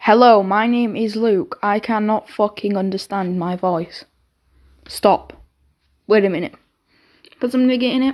Hello, my name is Luke. I cannot fucking understand my voice. Stop. Wait a minute. gonna get in it.